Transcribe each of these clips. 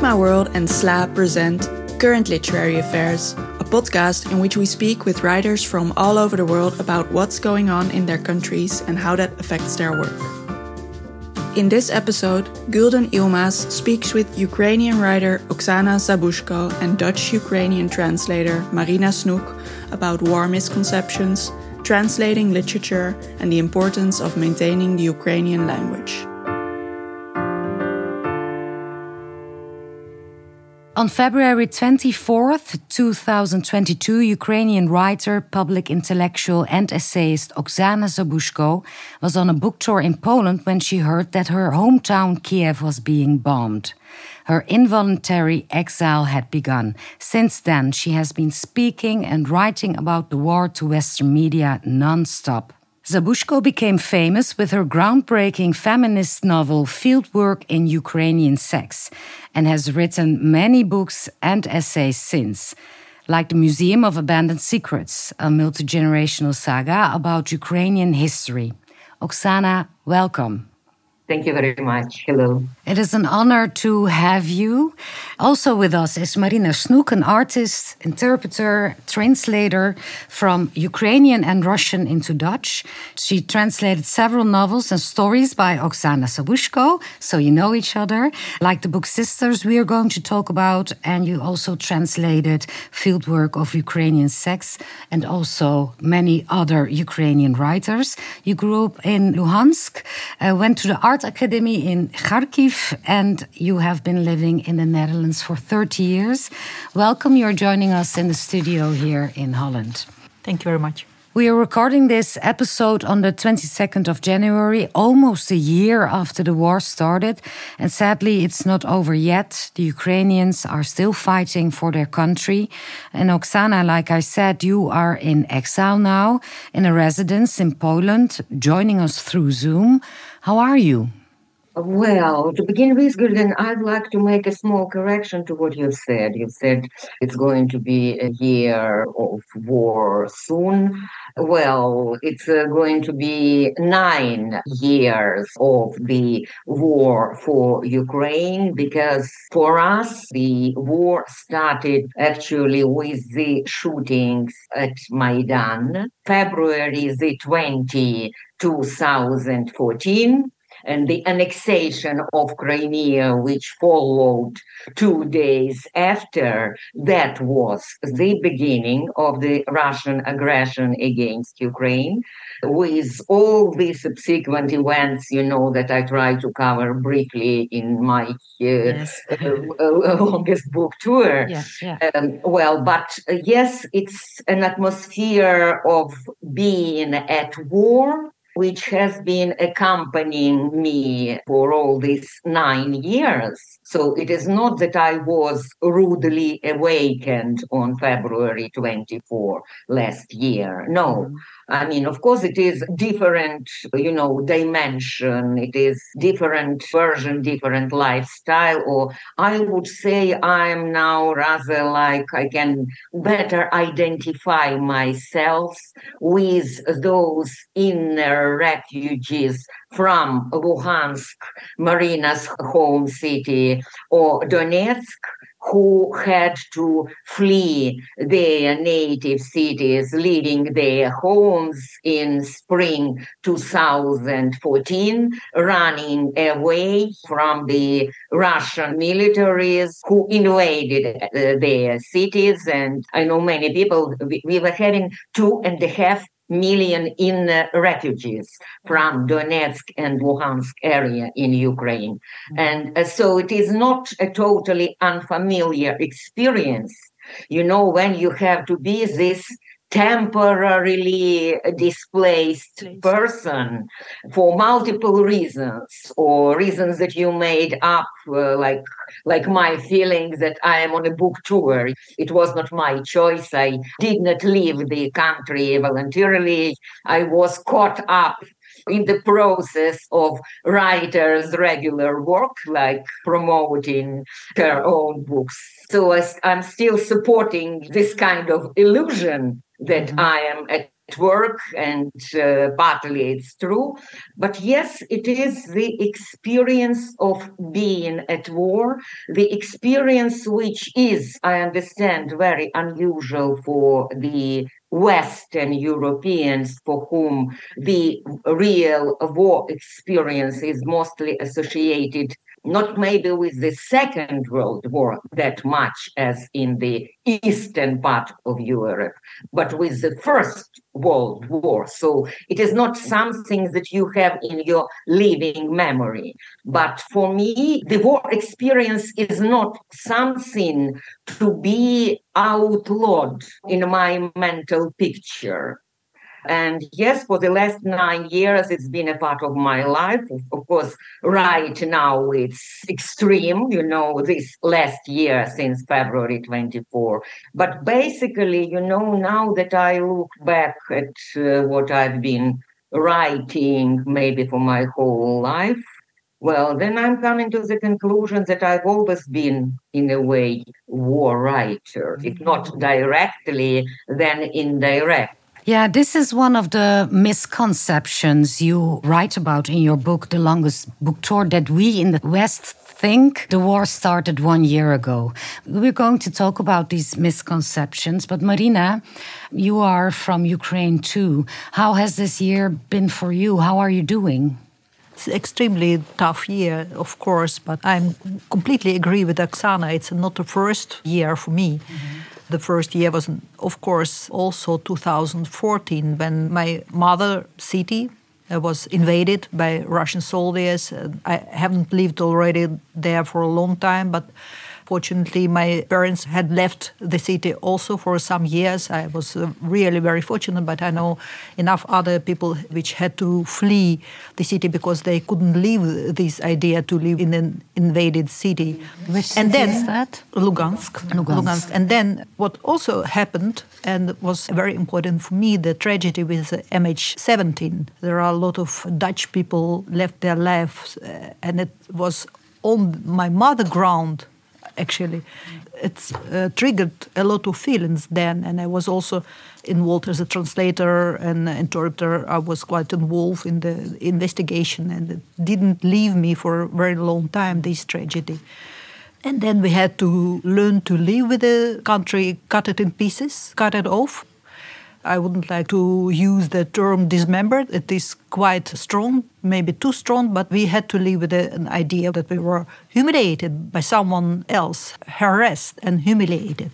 My World and SLA present Current Literary Affairs, a podcast in which we speak with writers from all over the world about what's going on in their countries and how that affects their work. In this episode, Gulden Yilmaz speaks with Ukrainian writer Oksana Zabuzhko and Dutch Ukrainian translator Marina Snoek about war misconceptions, translating literature, and the importance of maintaining the Ukrainian language. On February 24th, 2022, Ukrainian writer, public intellectual, and essayist Oksana Zabuzhko was on a book tour in Poland when she heard that her hometown Kiev was being bombed. Her involuntary exile had begun. Since then, she has been speaking and writing about the war to Western media non-stop. Zabuzhko became famous with her groundbreaking feminist novel Fieldwork in Ukrainian Sex and has written many books and essays since, like The Museum of Abandoned Secrets, a multi generational saga about Ukrainian history. Oksana, welcome. Thank you very much. Hello. It is an honor to have you. Also with us is Marina Snoek, an artist, interpreter, translator from Ukrainian and Russian into Dutch. She translated several novels and stories by Oksana Zabuzhko, so you know each other, like the book Sisters we are going to talk about. And you also translated Fieldwork of Ukrainian Sex and also many other Ukrainian writers. You grew up in Luhansk, uh, went to the art Art Academy in Kharkiv, and you have been living in the Netherlands for 30 years. Welcome, you're joining us in the studio here in Holland. Thank you very much. We are recording this episode on the 22nd of January, almost a year after the war started. And sadly, it's not over yet. The Ukrainians are still fighting for their country. And Oksana, like I said, you are in exile now, in a residence in Poland, joining us through Zoom. How are you? Well, to begin with, Gulden, I'd like to make a small correction to what you said. You said it's going to be a year of war soon. Well, it's uh, going to be nine years of the war for Ukraine because for us, the war started actually with the shootings at Maidan, February the 20, 2014 and the annexation of Crimea, which followed two days after, that was the beginning of the Russian aggression against Ukraine. With all the subsequent events, you know, that I try to cover briefly in my uh, yes. uh, uh, longest book tour. Yeah, yeah. Um, well, but uh, yes, it's an atmosphere of being at war which has been accompanying me for all these nine years. So it is not that I was rudely awakened on February 24 last year. No. Mm-hmm. I mean, of course, it is different, you know, dimension. It is different version, different lifestyle. Or I would say I'm now rather like I can better identify myself with those inner refugees from Luhansk, Marina's home city, or Donetsk, who had to flee their native cities, leaving their homes in spring 2014, running away from the Russian militaries who invaded uh, their cities. And I know many people, we, we were having two and a half million in uh, refugees from Donetsk and Luhansk area in Ukraine. Mm-hmm. And uh, so it is not a totally unfamiliar experience. You know, when you have to be this temporarily displaced person for multiple reasons or reasons that you made up uh, like like my feeling that i am on a book tour. It was not my choice. I did not leave the country voluntarily. I was caught up in the process of writers' regular work, like promoting their own books. So I, am still supporting this kind of illusion that mm-hmm. I am at work, and uh, partly it's true. But yes, it is the experience of being at war, the experience which is, I understand, very unusual for the Western Europeans for whom the real war experience is mostly associated not maybe with the mm. Second World War that much as in the eastern part of Europe, but with the First World War. So it is not something that you have in your living memory. But for me, the war experience is not something to be outlawed in my mental picture. And yes, for the last nine years, it's been a part of my life. Of course, right now it's extreme, you know, this last year since February 24. But basically, you know, now that I look back at uh, what I've been writing maybe for my whole life, well, then I'm coming to the conclusion that I've always been, in a way, war writer, if not directly, then indirect. Yeah, this is one of the misconceptions you write about in your book, The Longest Book Tour, that we in the West think the war started one year ago. We're going to talk about these misconceptions, but Marina, you are from Ukraine too. How has this year been for you? How are you doing? It's extremely tough year, of course, but I completely agree with Oksana. It's not the first year for me. Mm -hmm the first year was, of course, also 2014 when my mother city uh, was invaded by Russian soldiers. Uh, I haven't lived already there for a long time, but Fortunately, my parents had left the city also for some years. I was uh, really very fortunate, but I know enough other people which had to flee the city because they couldn't leave this idea to live in an invaded city. Which and then, is that? Lugansk. Lugansk. Lugansk. And then what also happened and was very important for me the tragedy with MH17. There are a lot of Dutch people left their lives, uh, and it was on my mother ground actually. It's uh, triggered a lot of feelings then, and I was also involved as a translator and interpreter. I was quite involved in the investigation, and it didn't leave me for a very long time, this tragedy. And then we had to learn to live with the country, cut it in pieces, cut it off, I wouldn't like to use the term dismembered. It is quite strong, maybe too strong, but we had to live with an idea that we were humiliated by someone else, harassed and humiliated.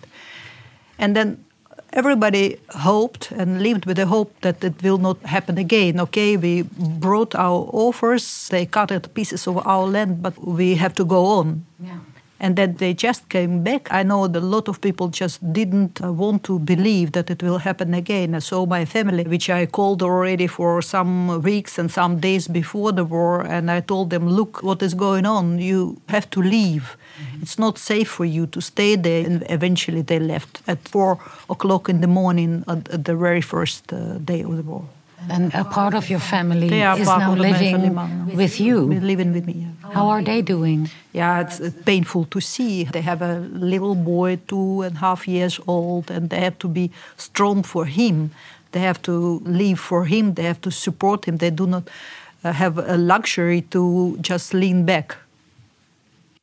And then everybody hoped and lived with the hope that it will not happen again. Okay, we brought our offers, they cut pieces of our land, but we have to go on. Yeah and that they just came back. I know that a lot of people just didn't uh, want to believe that it will happen again. So my family, which I called already for some weeks and some days before the war, and I told them, look, what is going on? You have to leave. Mm-hmm. It's not safe for you to stay there. And eventually they left at four o'clock in the morning at, at the very first uh, day of the war. And a part of your family is now living with you. Living with me. How are they doing? Yeah, it's painful to see. They have a little boy, two and a half years old, and they have to be strong for him. They have to live for him. They have to support him. They do not uh, have a luxury to just lean back.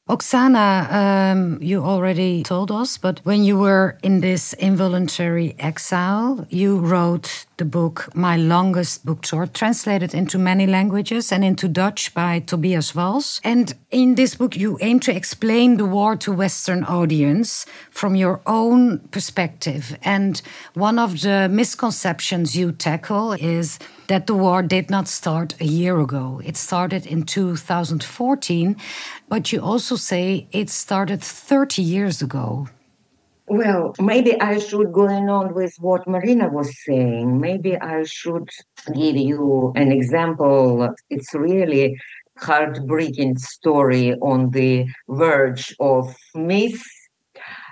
Oksana, um, you already told us, but when you were in this involuntary exile, you wrote the book My Longest Book Tour, translated into many languages and into Dutch by Tobias Wals. And in this book, you aim to explain the war to Western audience from your own perspective. And one of the misconceptions you tackle is that the war did not start a year ago. It started in 2014, but you also say it started 30 years ago. Well, maybe I should go on with what Marina was saying. Maybe I should give you an example. It's really heartbreaking story on the verge of myth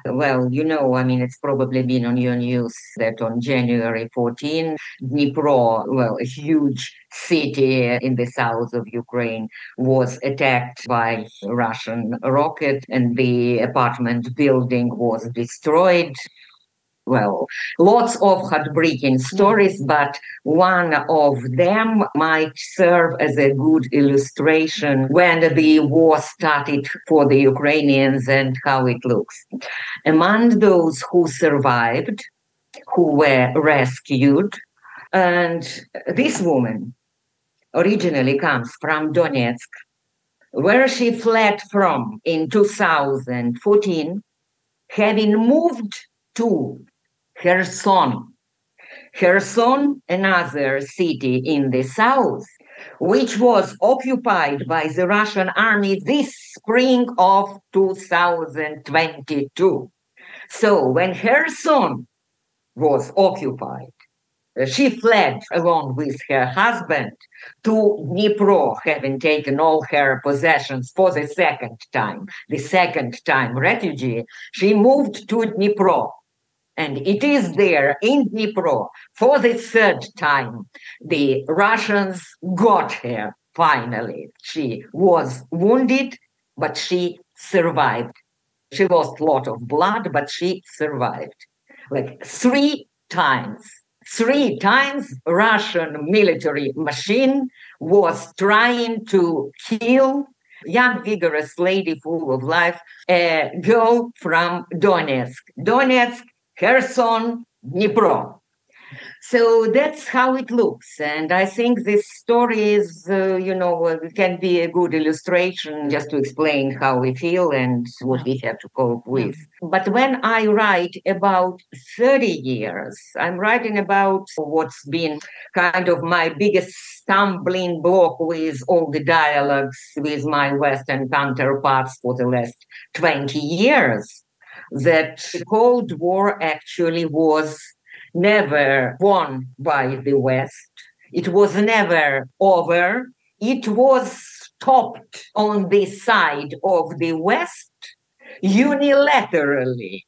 well, you know, I mean, it's probably been on your news that on January 14, Dnipro, well, a huge city in the south of Ukraine, was attacked by Russian rocket and the apartment building was destroyed. Well, lots of heartbreaking stories, mm. but one of them might serve as a good illustration when the war started for the Ukrainians and how it looks. Among those who survived, who were rescued, and this woman originally comes from Donetsk, where she fled from in 2014, having moved to Kherson. Kherson, another city in the south, which was occupied by the Russian army this spring of 2022. So when Kherson was occupied, uh, she fled along with her husband to Dnipro, having taken all her possessions for the second time. The second time refugee, she moved to Dnipro and it is there in Dnipro for the third time. The Russians got her finally. She was wounded, but she survived. She lost a lot of blood, but she survived. Like three times. Three times Russian military machine was trying to kill young, vigorous lady full of life, a girl from Donetsk. Donetsk Kherson, Dnipro. So that's how it looks. And I think this story is, uh, you know, uh, can be a good illustration just to explain how we feel and what we have to cope with. But when I write about 30 years, I'm writing about what's been kind of my biggest stumbling block with all the dialogues with my Western counterparts for the last 20 years that the Cold War actually was never won by the West. It was never over. It was stopped on the side of the West unilaterally.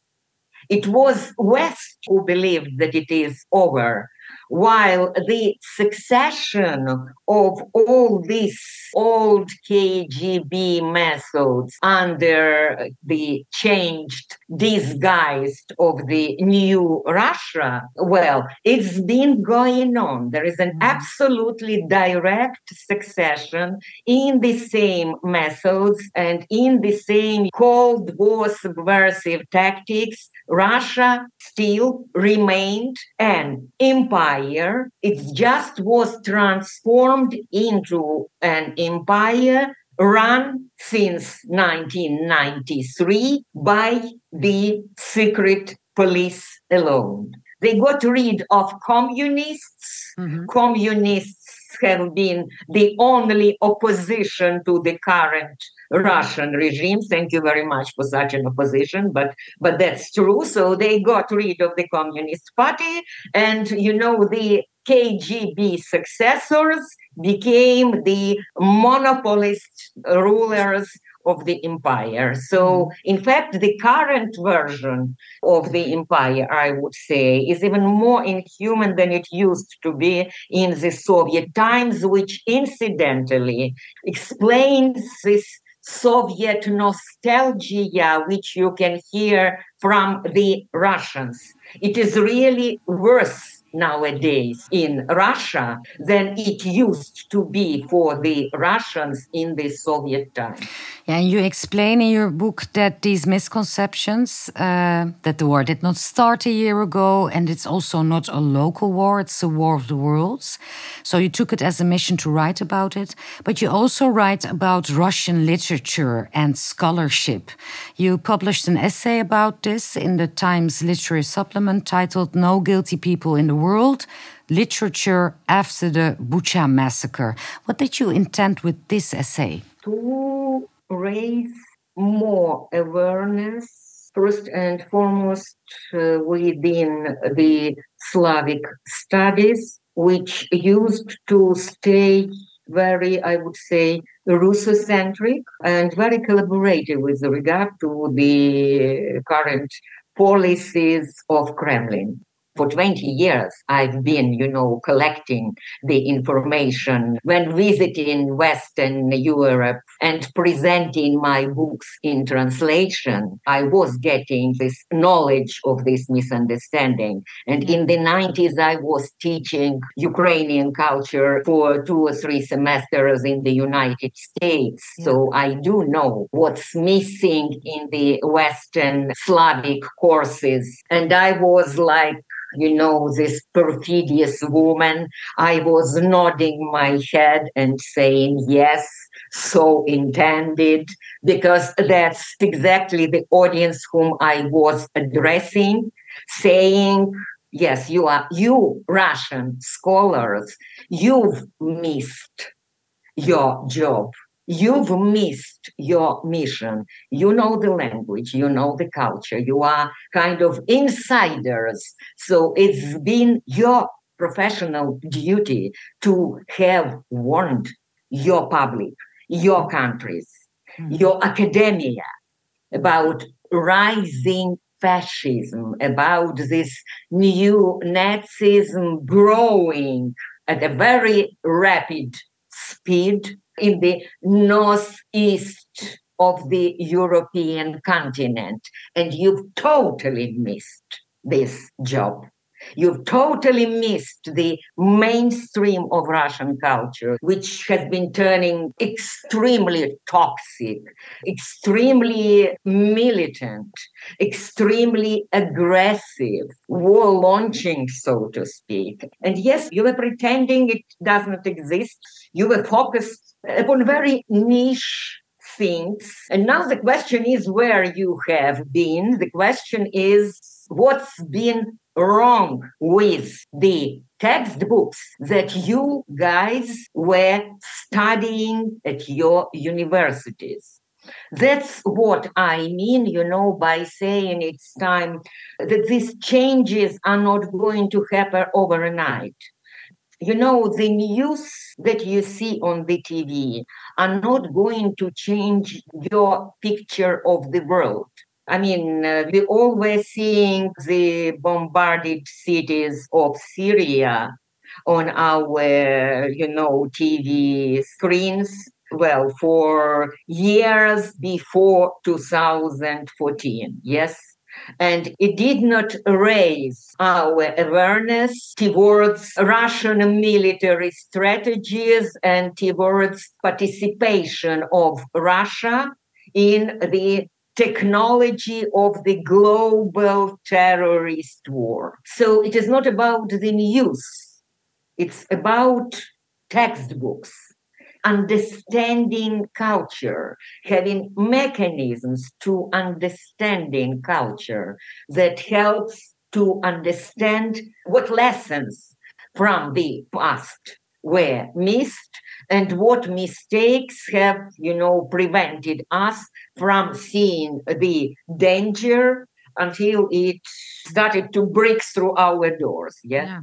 It was West who believed that it is over while the succession of all these old KGB methods under the changed, disguised of the new Russia, well, it's been going on. There is an mm-hmm. absolutely direct succession in the same methods and in the same Cold War subversive tactics Russia still remained an empire. It just was transformed into an empire run since 1993 by the secret police alone. They got rid of communists. Mm-hmm. Communists have been the only opposition to the current Russian regime. Thank you very much for such an opposition, but but that's true. So they got rid of the Communist Party, and you know the KGB successors became the monopolist rulers of the empire. So, mm-hmm. in fact, the current version of the empire, I would say, is even more inhuman than it used to be in the Soviet times, which incidentally explains this Soviet nostalgia, which you can hear from the Russians. It is really worse nowadays in Russia than it used to be for the Russians in the Soviet time. Yeah, and you explain in your book that these misconceptions uh, that the war did not start a year ago and it's also not a local war, it's a war of the worlds. So you took it as a mission to write about it, but you also write about Russian literature and scholarship. You published an essay about this in the Times Literary Supplement titled No Guilty People in the World World literature After the Bucha Massacre. What did you intend with this essay? To raise more awareness, first and foremost, uh, within the Slavic studies, which used to stay very, I would say, Russocentric and very collaborative with regard to the current policies of Kremlin. For 20 years i've been you know collecting the information when visiting western europe and presenting my books in translation. I was getting this knowledge of this misunderstanding. And in the 90s i was teaching ukrainian culture for two or three semesters in the united states. So i do know what's missing in the western slavic courses. And i was like you know, this perfidious woman. I was nodding my head and saying, yes, so intended, because that's exactly the audience whom I was addressing, saying, yes, you are, you Russian scholars, you've missed your job you've missed your mission. You know the language, you know the culture, you are kind of insiders. So it's been your professional duty to have warned your public, your countries, mm-hmm. your academia about rising fascism, about this new Nazism growing at a very rapid speed in the northeast of the European continent. And you've totally missed this job. You've totally missed the mainstream of Russian culture, which has been turning extremely toxic, extremely militant, extremely aggressive, war launching, so to speak. And yes, you were pretending it does not exist. You were focused upon very niche things. And now the question is where you have been. The question is what's been wrong with the textbooks that you guys were studying at your universities. That's what I mean, you know, by saying it's time that these changes are not going to happen overnight you know, the news that you see on the TV are not going to change your picture of the world. I mean, uh, we always seeing the bombarded cities of Syria on our, you know, TV screens. Well, for years before 2014, yes, and it did not raise our awareness towards Russian military strategies and towards participation of Russia in the technology of the global terrorist war. So it is not about the news, it's about textbooks understanding culture, having mechanisms to understanding culture that helps to understand what lessons from the past were missed and what mistakes have you know prevented us from seeing the danger until it started to break through our doors yeah, yeah.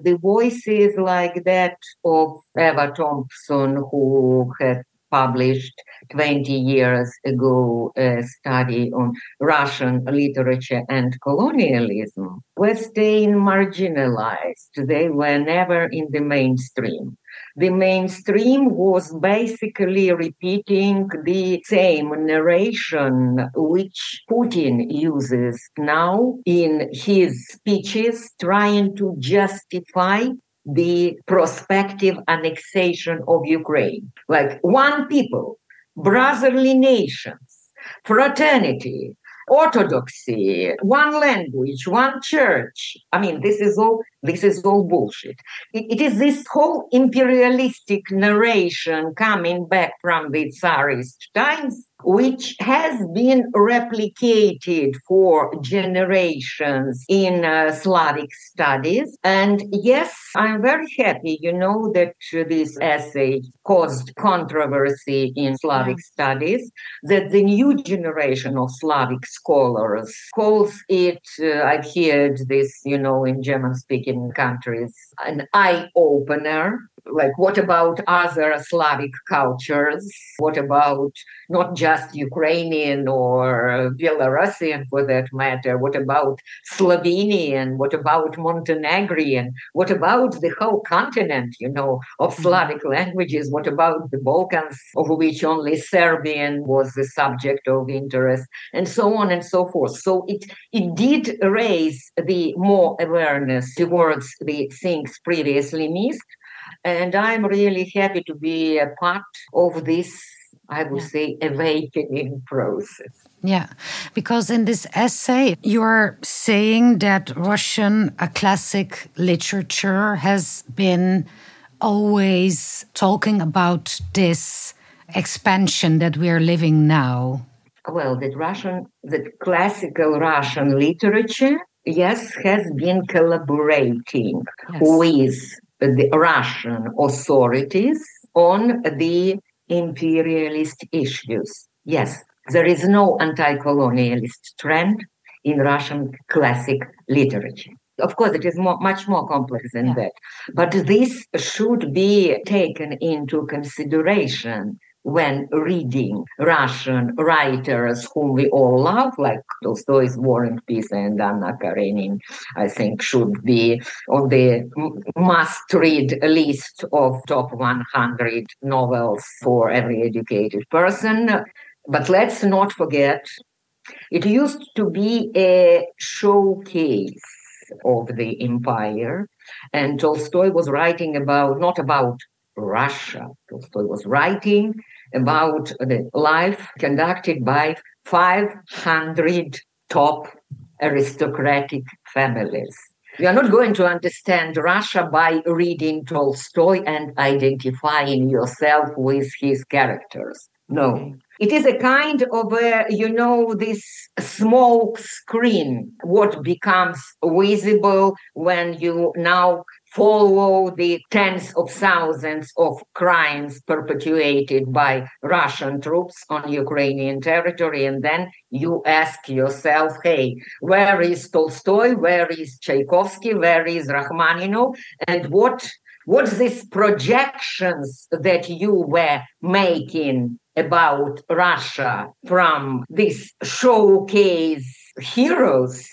The voices like that of Ewa Thompson, who had published 20 years ago a study on Russian literature and colonialism, were staying marginalized. They were never in the mainstream the mainstream was basically repeating the same narration which Putin uses now in his speeches, trying to justify the prospective annexation of Ukraine. Like one people, brotherly nations, fraternity, orthodoxy, one language, one church. I mean, this is all this is all bullshit. it, it is this whole imperialistic narration coming back from the Tsarist times which has been replicated for generations in uh, Slavic studies. And yes, I'm very happy, you know, that this essay caused controversy in Slavic studies, that the new generation of Slavic scholars calls it, uh, I've heard this, you know, in German speaking countries, an eye opener like what about other slavic cultures what about not just Ukrainian or Belarusian for that matter? What about Slovenian? What about Montenegrin? What about the whole continent, you know, of mm-hmm. Slavic languages? What about the Balkans, of which only Serbian was the subject of interest, and so on and so forth? So it, it did raise the more awareness towards the things previously missed. And I'm really happy to be a part of this I would say, awakening process. Yeah, because in this essay, you're saying that Russian a classic literature has been always talking about this expansion that we are living now. Well, the Russian, the classical Russian literature, yes, has been collaborating yes. with the Russian authorities on the imperialist issues. Yes, there is no anti colonialist trend in Russian classic literature. Of course, it is more, much more complex than yeah. that. But this should be taken into consideration when reading Russian writers whom we all love, like Tolstoy's War and Peace and Anna Karenin, I think should be on the must read list of top 100 novels for every educated person. But let's not forget, it used to be a showcase of the empire. And Tolstoy was writing about, not about Russia. Tolstoy was writing about the life conducted by 500 top aristocratic families. You are not going to understand Russia by reading Tolstoy and identifying yourself with his characters. No. It is a kind of a, you know, this smoke screen, what becomes visible when you now follow the tens of thousands of crimes perpetuated by Russian troops on Ukrainian territory. And then you ask yourself, hey, where is Tolstoy? Where is Tchaikovsky? Where is Rachmaninov? And what what's these projections that you were making about Russia from these showcase heroes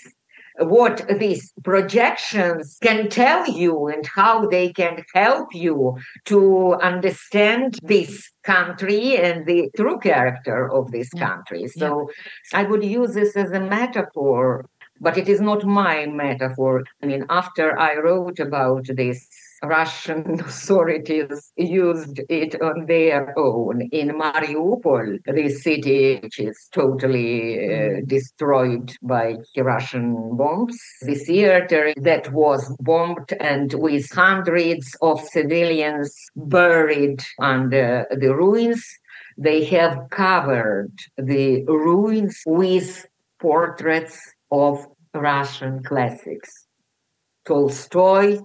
what these projections can tell you and how they can help you to understand this country and the true character of this mm. country. So yeah. I would use this as a metaphor, but it is not my metaphor. I mean, after I wrote about this Russian authorities used it on their own. In Mariupol, the city which is totally uh, mm-hmm. destroyed by Russian bombs, the theater that was bombed and with hundreds of civilians buried under the ruins, they have covered the ruins with portraits of Russian classics. Tolstoy,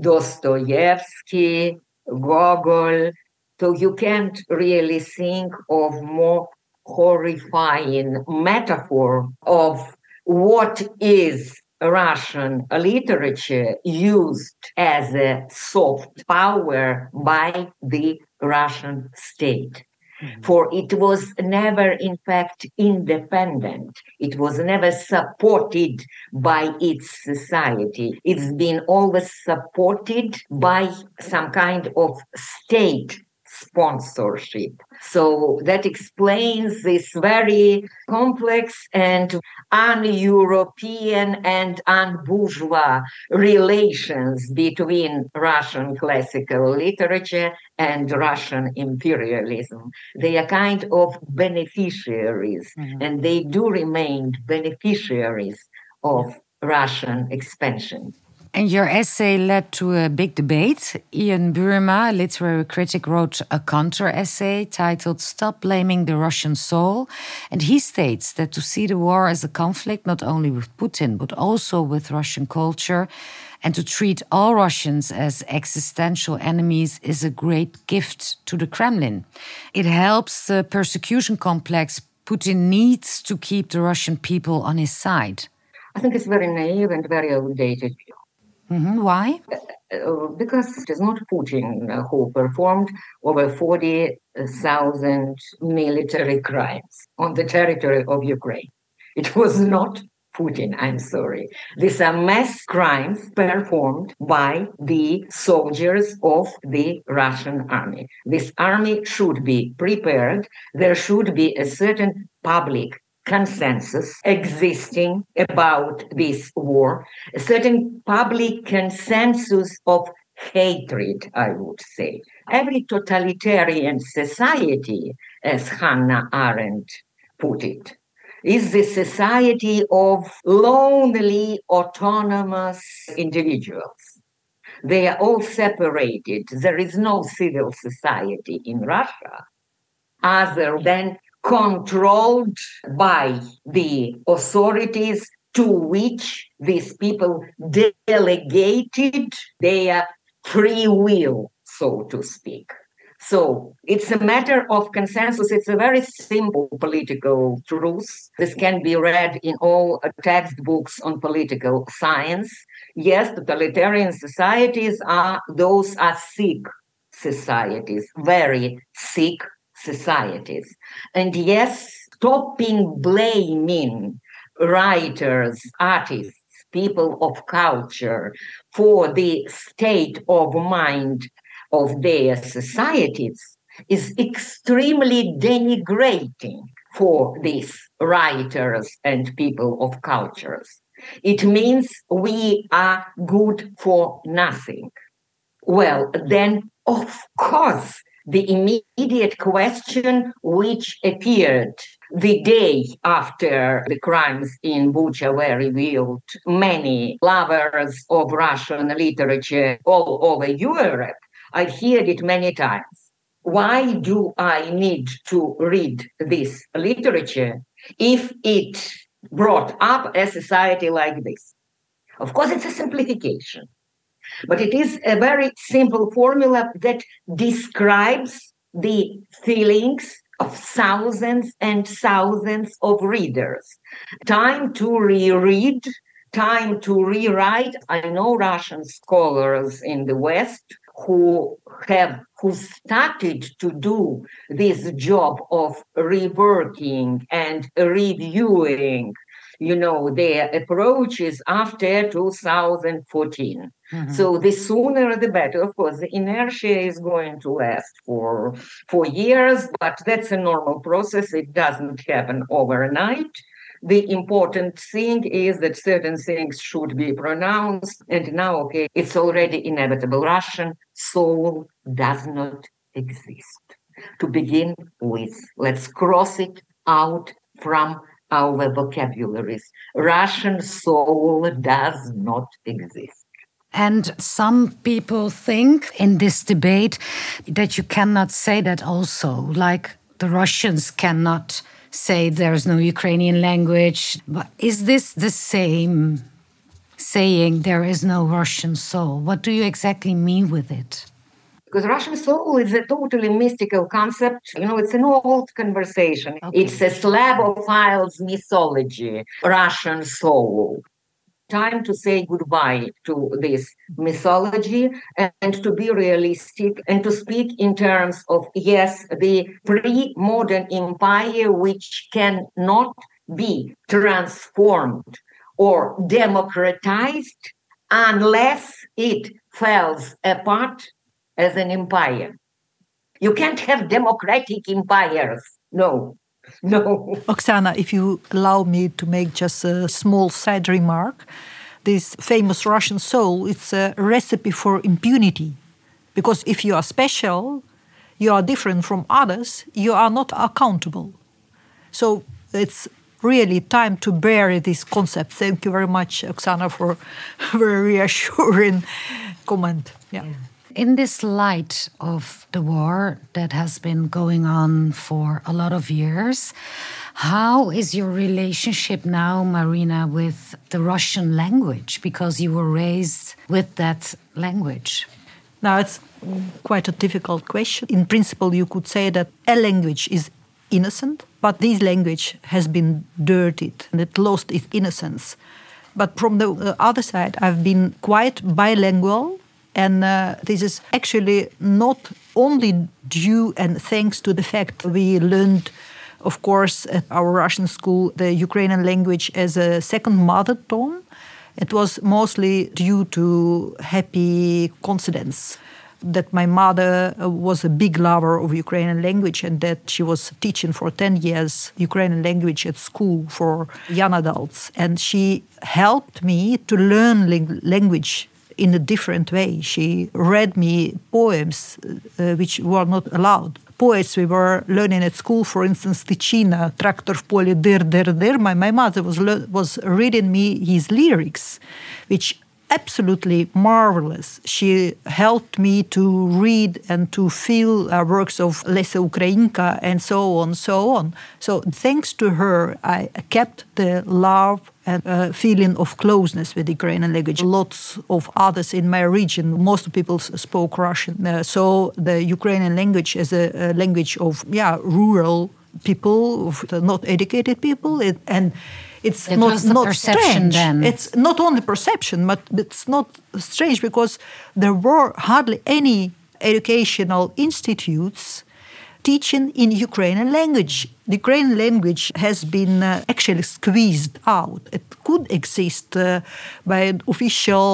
Dostoevsky, Gogol. So you can't really think of more horrifying metaphor of what is Russian literature used as a soft power by the Russian state. Mm-hmm. For it was never, in fact, independent. It was never supported by its society. It's been always supported by some kind of state sponsorship. So that explains this very complex and un-European and un-bourgeois relations between Russian classical literature and Russian imperialism. They are kind of beneficiaries, mm-hmm. and they do remain beneficiaries of Russian expansion. And your essay led to a big debate. Ian Buruma, a literary critic, wrote a counter essay titled Stop Blaming the Russian Soul. And he states that to see the war as a conflict not only with Putin, but also with Russian culture, and to treat all Russians as existential enemies is a great gift to the Kremlin. It helps the persecution complex Putin needs to keep the Russian people on his side. I think it's very naive and very outdated Mm-hmm. Why? uh, because it is not Putin uh, who performed over 40,000 military crimes on the territory of Ukraine. It was not Putin, I'm sorry. These are mass crimes performed by the soldiers of the Russian army. This army should be prepared. There should be a certain public consensus existing about this war, a certain public consensus of hatred, I would say. Every totalitarian society, as Hannah Arendt put it, is the society of lonely, autonomous individuals. They are all separated. There is no civil society in Russia other than controlled by the authorities to which these people delegated their free will, so to speak. So it's a matter of consensus. It's a very simple political truth. This can be read in all textbooks on political science. Yes, totalitarian societies are those are sick societies, very sick societies. And yes, stopping blaming writers, artists, people of culture for the state of mind of their societies is extremely denigrating for these writers and people of cultures. It means we are good for nothing. Well, then, of course, the immediate question which appeared the day after the crimes in Bucha were revealed, many lovers of Russian literature all over Europe I've heard it many times. Why do I need to read this literature if it brought up a society like this? Of course, it's a simplification, but it is a very simple formula that describes the feelings of thousands and thousands of readers. Time to reread, time to rewrite. I know Russian scholars in the West who have who started to do this job of reworking and reviewing you know their approaches after 2014 mm-hmm. so the sooner the better of course the inertia is going to last for for years but that's a normal process it doesn't happen overnight the important thing is that certain things should be pronounced. And now, okay, it's already inevitable. Russian soul does not exist. To begin with, let's cross it out from our vocabularies. Russian soul does not exist. And some people think in this debate that you cannot say that also, like the Russians cannot say there's no Ukrainian language. But is this the same saying there is no Russian soul? What do you exactly mean with it? Because Russian soul is a totally mystical concept. You know, it's an old conversation. Okay. It's a Slavophiles mythology, Russian soul time to say goodbye to this mythology and to be realistic and to speak in terms of, yes, the pre modern empire, which cannot be transformed or democratized unless it falls apart as an empire. You can't have democratic empires. No, No. Oksana, if you allow me to make just a small side remark, this famous Russian soul, it's a recipe for impunity. Because if you are special, you are different from others, you are not accountable. So it's really time to bury this concept. Thank you very much, Oksana, for a very reassuring comment. Yeah. yeah in this light of the war that has been going on for a lot of years, how is your relationship now, Marina, with the Russian language? Because you were raised with that language. Now, it's quite a difficult question. In principle, you could say that a language is innocent, but this language has been dirtied and it lost its innocence. But from the uh, other side, I've been quite bilingual And uh, this is actually not only due and thanks to the fact we learned of course, at our Russian school, the Ukrainian language as a second mother tongue. It was mostly due to happy coincidence that my mother uh, was a big lover of Ukrainian language and that she was teaching for 10 years Ukrainian language at school for young adults. And she helped me to learn language in a different way. She read me poems uh, uh, which were not allowed. Poets we were learning at school, for instance, Tychyna, Traktor Poli, поле, der der. My, my mother was, was reading me his lyrics, which absolutely marvelous. She helped me to read and to feel uh, works of Lesya Ukrainka and so on, so on. So thanks to her, I kept the love and uh, feeling of closeness with the Ukrainian language. Lots of others in my region, most people spoke Russian. Uh, so the Ukrainian language is a, a language of yeah rural people, of not educated people, it, and it's it not not strange. Then. It's not only perception, but it's not strange because there were hardly any educational institutes teaching in Ukrainian language. The Ukrainian language has been uh, actually squeezed out. It could exist uh, by official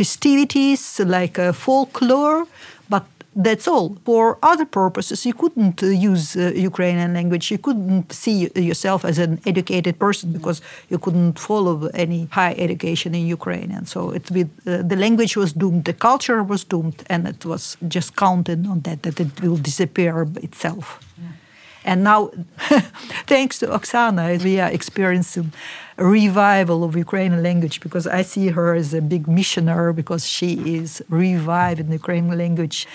festivities like uh, folklore, that's all. For other purposes, you couldn't uh, use uh, Ukrainian language. You couldn't see yourself as an educated person because you couldn't follow any high education in Ukrainian. So it, uh, the language was doomed, the culture was doomed, and it was just counted on that that it will disappear itself. Yeah. And now, thanks to Oksana, we are experiencing a revival of Ukrainian language because I see her as a big missionary because she is reviving the Ukrainian language,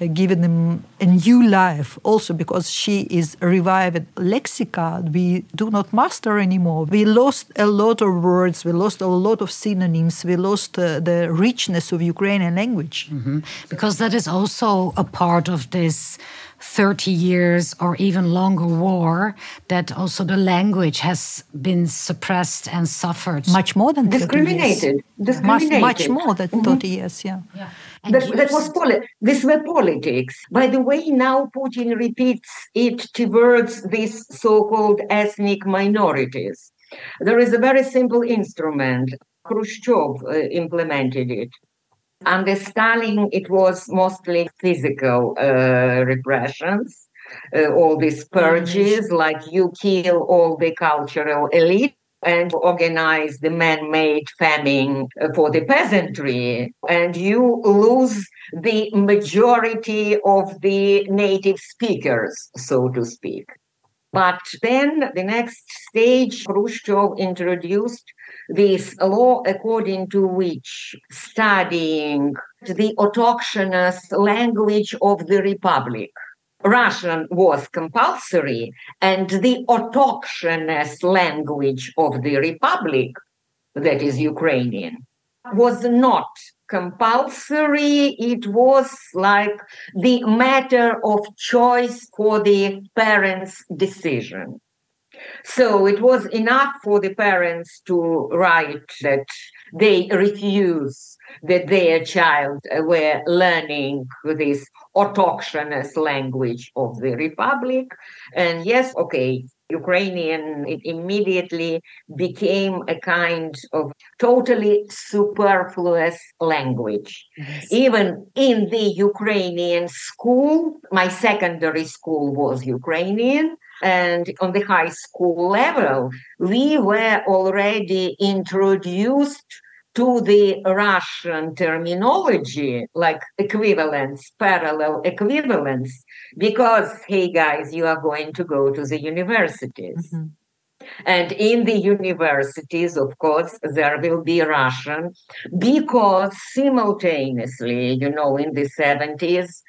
uh, giving them a new life. Also because she is reviving lexica we do not master anymore. We lost a lot of words, we lost a lot of synonyms, we lost uh, the richness of Ukrainian language. Mm-hmm. Because that is also a part of this 30 years or even longer war that also the language has been suppressed and suffered much more than discriminated discriminated much, much more than mm-hmm. 30 years yeah, yeah. That, that, was poli- this were politics. By the way, now Putin repeats it towards these so-called ethnic minorities. There is a very simple instrument. Khrushchev uh, implemented it. Under Stalin, it was mostly physical uh, repressions, uh, all these purges, like you kill all the cultural elite and organize the man-made famine for the peasantry, and you lose the majority of the native speakers, so to speak. But then the next stage, Khrushchev introduced this law according to which studying the autochthonous language of the republic Russian was compulsory, and the autochthonous language of the republic, that is Ukrainian, was not compulsory. It was like the matter of choice for the parents' decision. So it was enough for the parents to write that they refuse that their child uh, were learning this autochthonous language of the republic. And yes, okay, Ukrainian it immediately became a kind of totally superfluous language. Yes. Even in the Ukrainian school, my secondary school was Ukrainian. And on the high school level, we were already introduced to the Russian terminology, like equivalence, parallel equivalence, because, hey guys, you are going to go to the universities. Mm-hmm. And in the universities, of course, there will be Russian because simultaneously, you know, in the 70s,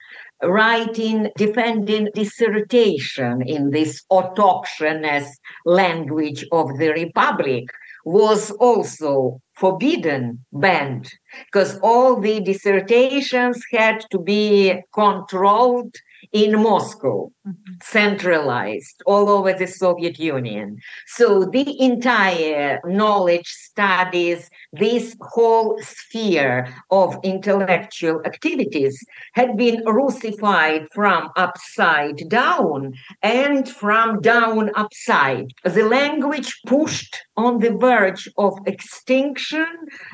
writing, defending dissertation in this autochthonous language of the Republic was also forbidden, banned, because all the dissertations had to be controlled in Moscow, mm-hmm. centralized all over the Soviet Union. So the entire knowledge studies, this whole sphere of intellectual activities had been Russified from upside down and from down upside. The language pushed on the verge of extinction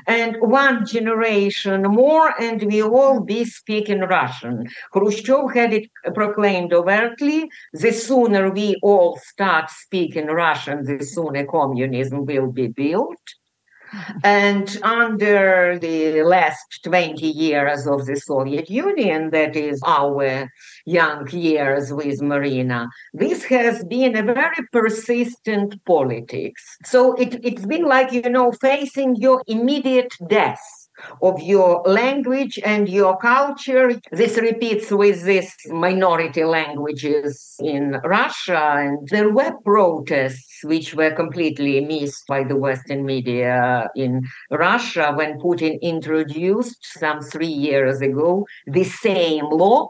and one generation more and we all be speaking Russian. Khrushchev had it proclaimed overtly, the sooner we all start speaking Russian, the sooner communism will be built. And under the last 20 years of the Soviet Union, that is our young years with Marina, this has been a very persistent politics. So it, it's been like, you know, facing your immediate death of your language and your culture. This repeats with these minority languages in Russia. And there were protests which were completely missed by the Western media in Russia when Putin introduced some three years ago the same law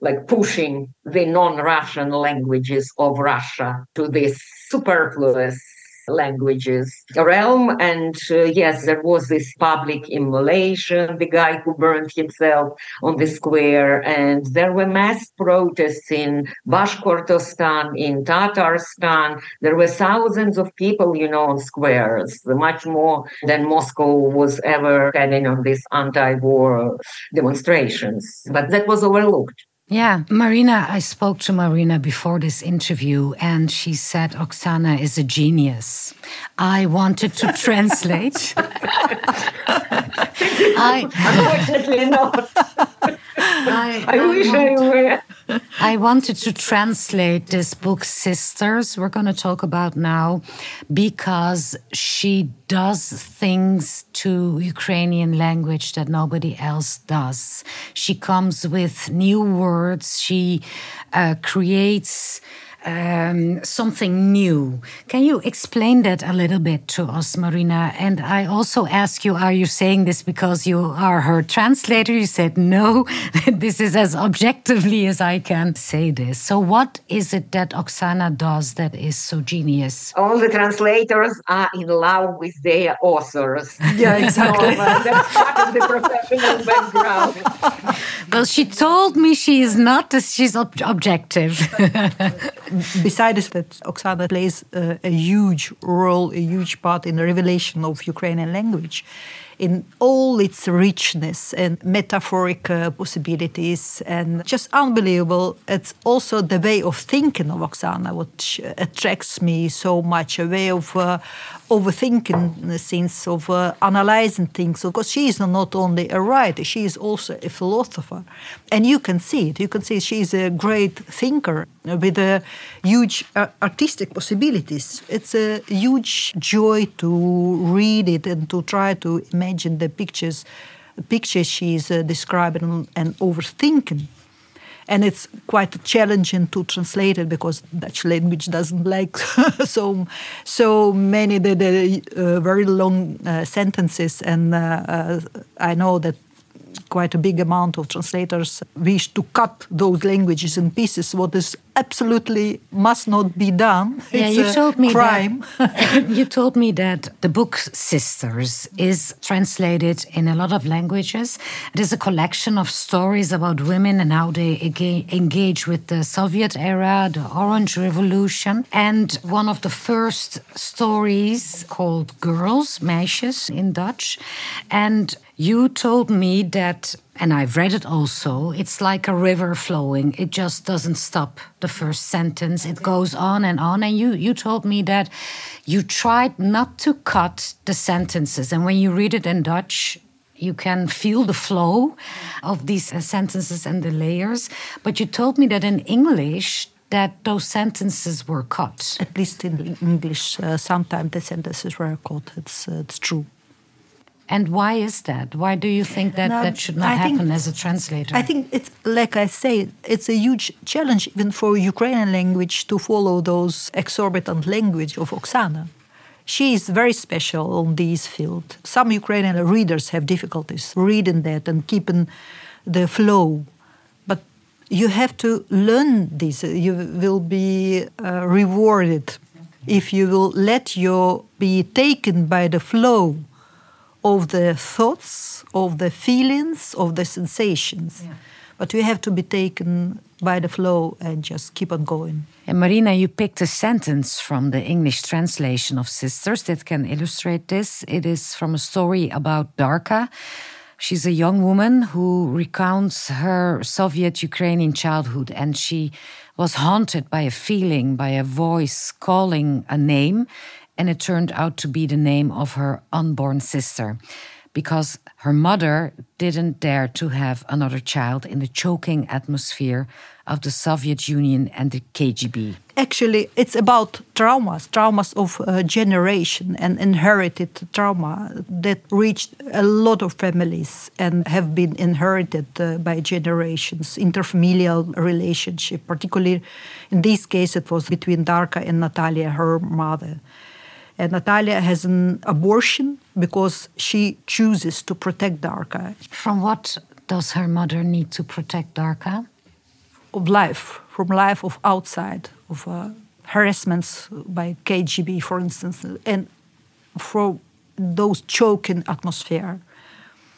like pushing the non-Russian languages of Russia to this superfluous languages realm. And uh, yes, there was this public immolation, the guy who burned himself on the square. And there were mass protests in Bashkortostan, in Tatarstan. There were thousands of people, you know, on squares, much more than Moscow was ever having on these anti-war demonstrations. But that was overlooked. Yeah, Marina, I spoke to Marina before this interview and she said Oksana is a genius. I wanted to translate. I, Unfortunately not. I, I, I wish I were. I wanted to translate this book, Sisters, we're going to talk about now, because she does things to Ukrainian language that nobody else does. She comes with new words, she uh, creates um, something new. Can you explain that a little bit to us, Marina? And I also ask you, are you saying this because you are her translator? You said no, this is as objectively as I can say this. So, what is it that Oksana does that is so genius? All the translators are in love with their authors. Yeah, exactly. so, uh, that's part of the professional background. well, she told me she is not, she's ob objective. besides that, Oksana plays uh, a huge role, a huge part in the revelation of Ukrainian language in all its richness and metaphoric uh, possibilities and just unbelievable. It's also the way of thinking of Oksana, which attracts me so much, a way of uh, overthinking the sense of uh, analyzing things because she is not only a writer, she is also a philosopher. And you can see it. You can see she is a great thinker with a huge uh, artistic possibilities. It's a huge joy to read it and to try to imagine the pictures, the pictures she's uh, describing and overthinking. And it's quite challenging to translate it because Dutch language doesn't like so so many the, the uh, very long uh, sentences. And uh, uh, I know that quite a big amount of translators wish to cut those languages in pieces, what is absolutely must not be done. Yeah, it's you told me crime. That, you told me that the book Sisters is translated in a lot of languages. It is a collection of stories about women and how they engage with the Soviet era, the Orange Revolution, and one of the first stories called Girls, Meisjes in Dutch, and you told me that, and I've read it also, it's like a river flowing. It just doesn't stop the first sentence. It goes on and on. And you, you told me that you tried not to cut the sentences. And when you read it in Dutch, you can feel the flow of these uh, sentences and the layers. But you told me that in English, that those sentences were cut. At least in English, uh, sometimes the sentences were cut. It's, uh, it's true. And why is that? Why do you think that no, that should not I happen think, as a translator? I think it's like I say, it's a huge challenge even for Ukrainian language to follow those exorbitant language of Oksana. She is very special on this field. Some Ukrainian readers have difficulties reading that and keeping the flow. But you have to learn this. You will be uh, rewarded if you will let your be taken by the flow of the thoughts, of the feelings, of the sensations. Yeah. But you have to be taken by the flow and just keep on going. And Marina, you picked a sentence from the English translation of Sisters that can illustrate this. It is from a story about Darka. She's a young woman who recounts her Soviet Ukrainian childhood, and she was haunted by a feeling, by a voice calling a name, and it turned out to be the name of her unborn sister because her mother didn't dare to have another child in the choking atmosphere of the Soviet Union and the KGB. Actually, it's about traumas, traumas of generation and inherited trauma that reached a lot of families and have been inherited uh, by generations. Interfamilial relationship, particularly in this case, it was between Darka and Natalia, her mother. And Natalia has an abortion because she chooses to protect Darka. From what does her mother need to protect Darka? Of life, from life of outside, of uh, harassments by KGB, for instance, and from those choking atmosphere.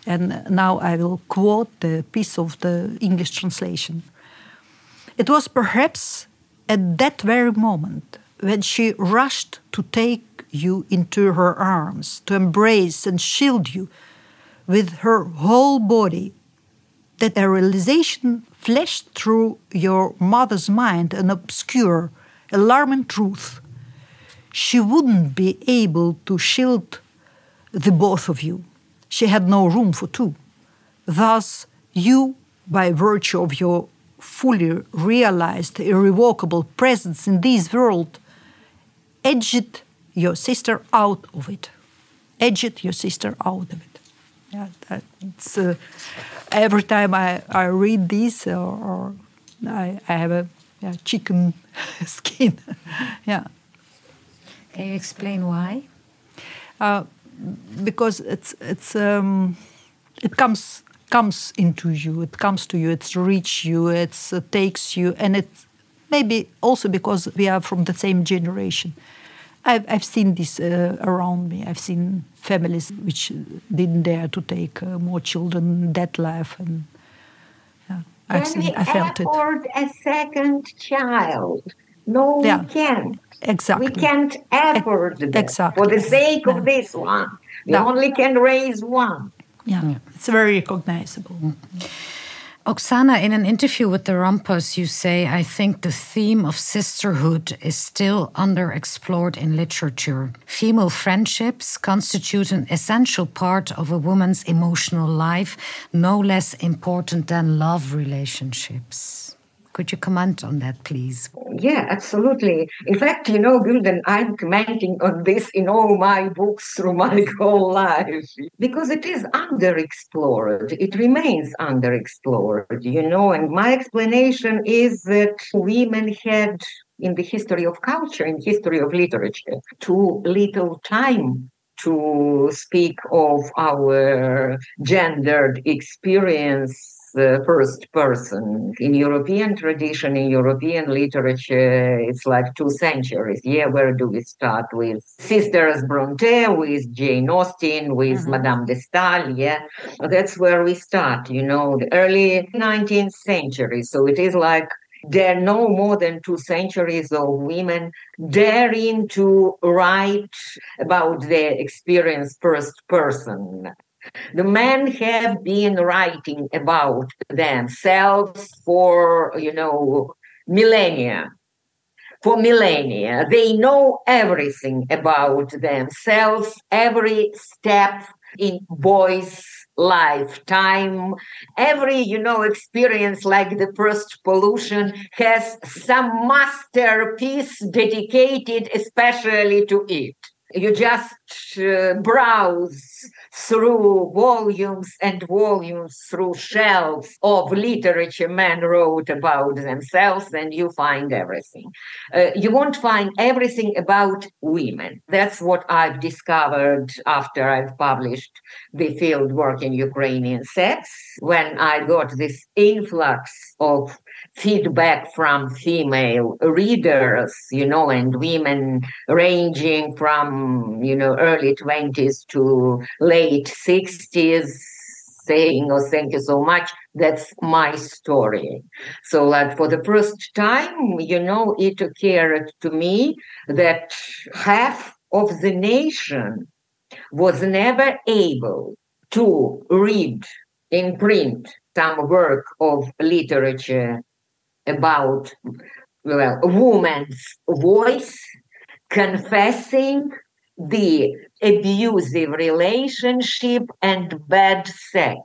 And now I will quote the piece of the English translation. It was perhaps at that very moment when she rushed to take you into her arms, to embrace and shield you with her whole body, that a realization flashed through your mother's mind an obscure, alarming truth. She wouldn't be able to shield the both of you. She had no room for two. Thus, you, by virtue of your fully realized, irrevocable presence in this world, edged your sister out of it. Edge your sister out of it. Yeah, that's uh, every time I, I read this or, or I, I have a yeah, chicken skin. yeah. Can you explain why? Uh, because it's it's um, it comes comes into you. It comes to you. It's reach you. It uh, takes you, and it maybe also because we are from the same generation. I've, I've seen this uh, around me. I've seen families which didn't dare to take uh, more children, that life, and yeah, I've Can seen, I felt it. afford a second child? No, yeah, we can't. Exactly. We can't afford that. Exactly. For the sake of this one, we yeah. only can raise one. Yeah, it's very recognizable. Mm -hmm. Oksana, in an interview with the Rumpus, you say, I think the theme of sisterhood is still underexplored in literature. Female friendships constitute an essential part of a woman's emotional life, no less important than love relationships. Could you comment on that, please? Yeah, absolutely. In fact, you know, Gülden, I'm commenting on this in all my books through my whole life because it is underexplored. It remains underexplored, you know, and my explanation is that women had in the history of culture, in history of literature, too little time to speak of our gendered experience the first person. In European tradition, in European literature, it's like two centuries. Yeah, where do we start with? Sisters Bronte, with Jane Austen, with mm-hmm. Madame de Stael. Yeah, that's where we start, you know, the early 19th century. So it is like there are no more than two centuries of women daring to write about their experience first person the men have been writing about themselves for, you know, millennia. For millennia, they know everything about themselves, every step in boys' lifetime. Every, you know, experience like the first pollution has some masterpiece dedicated especially to it. You just uh, browse through volumes and volumes, through shelves of literature men wrote about themselves, and you find everything. Uh, you won't find everything about women. That's what I've discovered after I've published the field work in Ukrainian sex, when I got this influx of feedback from female readers, you know, and women ranging from, you know, early 20s to late 60s saying, oh, thank you so much. That's my story. So like for the first time, you know, it occurred to me that half of the nation was never able to read in print some work of literature about well, a woman's voice confessing the abusive relationship and bad sex.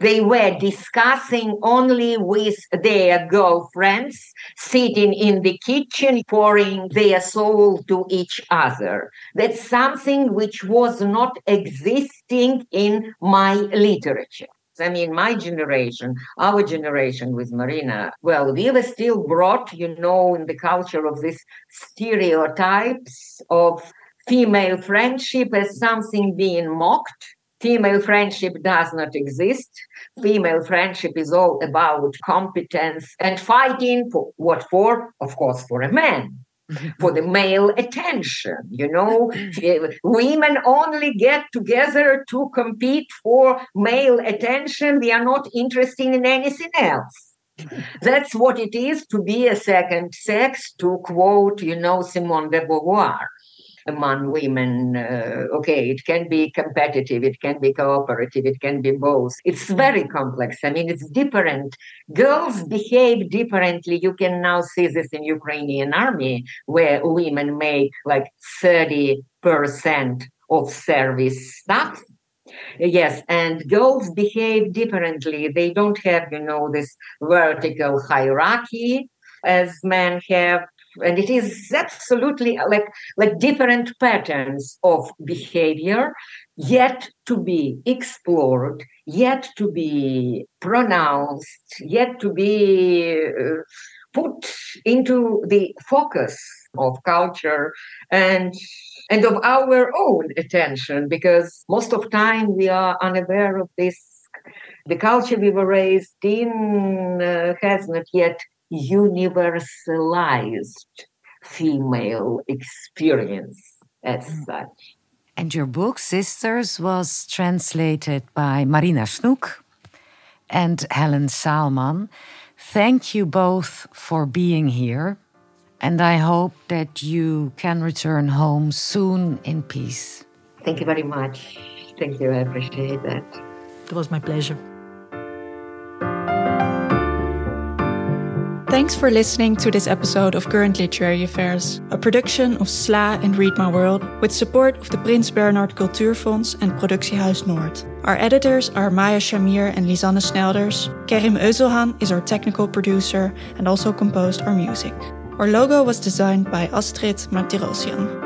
They were discussing only with their girlfriends, sitting in the kitchen, pouring their soul to each other. That's something which was not existing in my literature. I mean, my generation, our generation with Marina, well, we were still brought, you know, in the culture of these stereotypes of female friendship as something being mocked. Female friendship does not exist. Female friendship is all about competence and fighting for what for? Of course, for a man for the male attention. You know, women only get together to compete for male attention. We are not interested in anything else. That's what it is to be a second sex, to quote, you know, Simone de Beauvoir among women. Uh, okay, it can be competitive, it can be cooperative, it can be both. It's very complex. I mean, it's different. Girls behave differently. You can now see this in Ukrainian army, where women make like 30% of service staff yes and girls behave differently they don't have you know this vertical hierarchy as men have and it is absolutely like like different patterns of behavior yet to be explored yet to be pronounced yet to be uh, put into the focus of culture and and of our own attention because most of time we are unaware of this. The culture we were raised in uh, has not yet universalized female experience as mm. such. And your book, Sisters, was translated by Marina Snoek and Helen Saalman. Thank you both for being here. And I hope that you can return home soon in peace. Thank you very much. Thank you. I appreciate that. It was my pleasure. Thanks for listening to this episode of Current Literary Affairs, a production of SLA and Read My World, with support of the Prins Bernhard Cultuurfonds and Productiehuis Noord. Our editors are Maya Shamir and Lisanne Snelders. Kerim Euzelhan is our technical producer and also composed our music. Our logo was designed by Astrid Martirosyan.